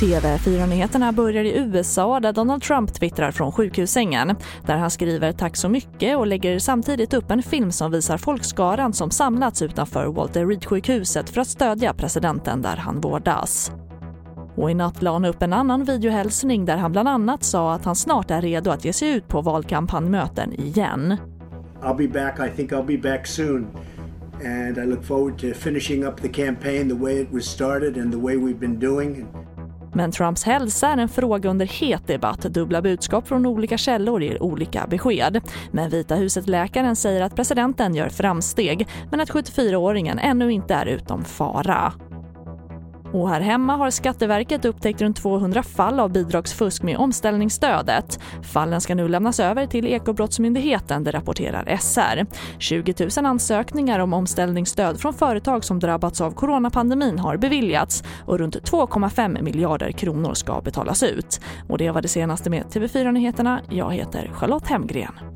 TV4-nyheterna börjar i USA där Donald Trump twittrar från sjukhussängen. Där han skriver tack så mycket och lägger samtidigt upp en film som visar folkskaran som samlats utanför Walter Reed-sjukhuset för att stödja presidenten där han vårdas. Och i natt la han upp en annan videohälsning där han bland annat sa att han snart är redo att ge sig ut på valkampanjmöten igen. I'll be back. I think I'll be back soon. And I look forward to finishing up the campaign the way it was started and the way we've been doing. Men Trumps hälsa är en fråga under het debatt. Dubbla budskap från olika källor ger olika besked. Men Vita huset-läkaren säger att presidenten gör framsteg men att 74-åringen ännu inte är utom fara. Och här hemma har Skatteverket upptäckt runt 200 fall av bidragsfusk med omställningsstödet. Fallen ska nu lämnas över till Ekobrottsmyndigheten, det rapporterar SR. 20 000 ansökningar om omställningsstöd från företag som drabbats av coronapandemin har beviljats och runt 2,5 miljarder kronor ska betalas ut. Och det var det senaste med TV4 Nyheterna. Jag heter Charlotte Hemgren.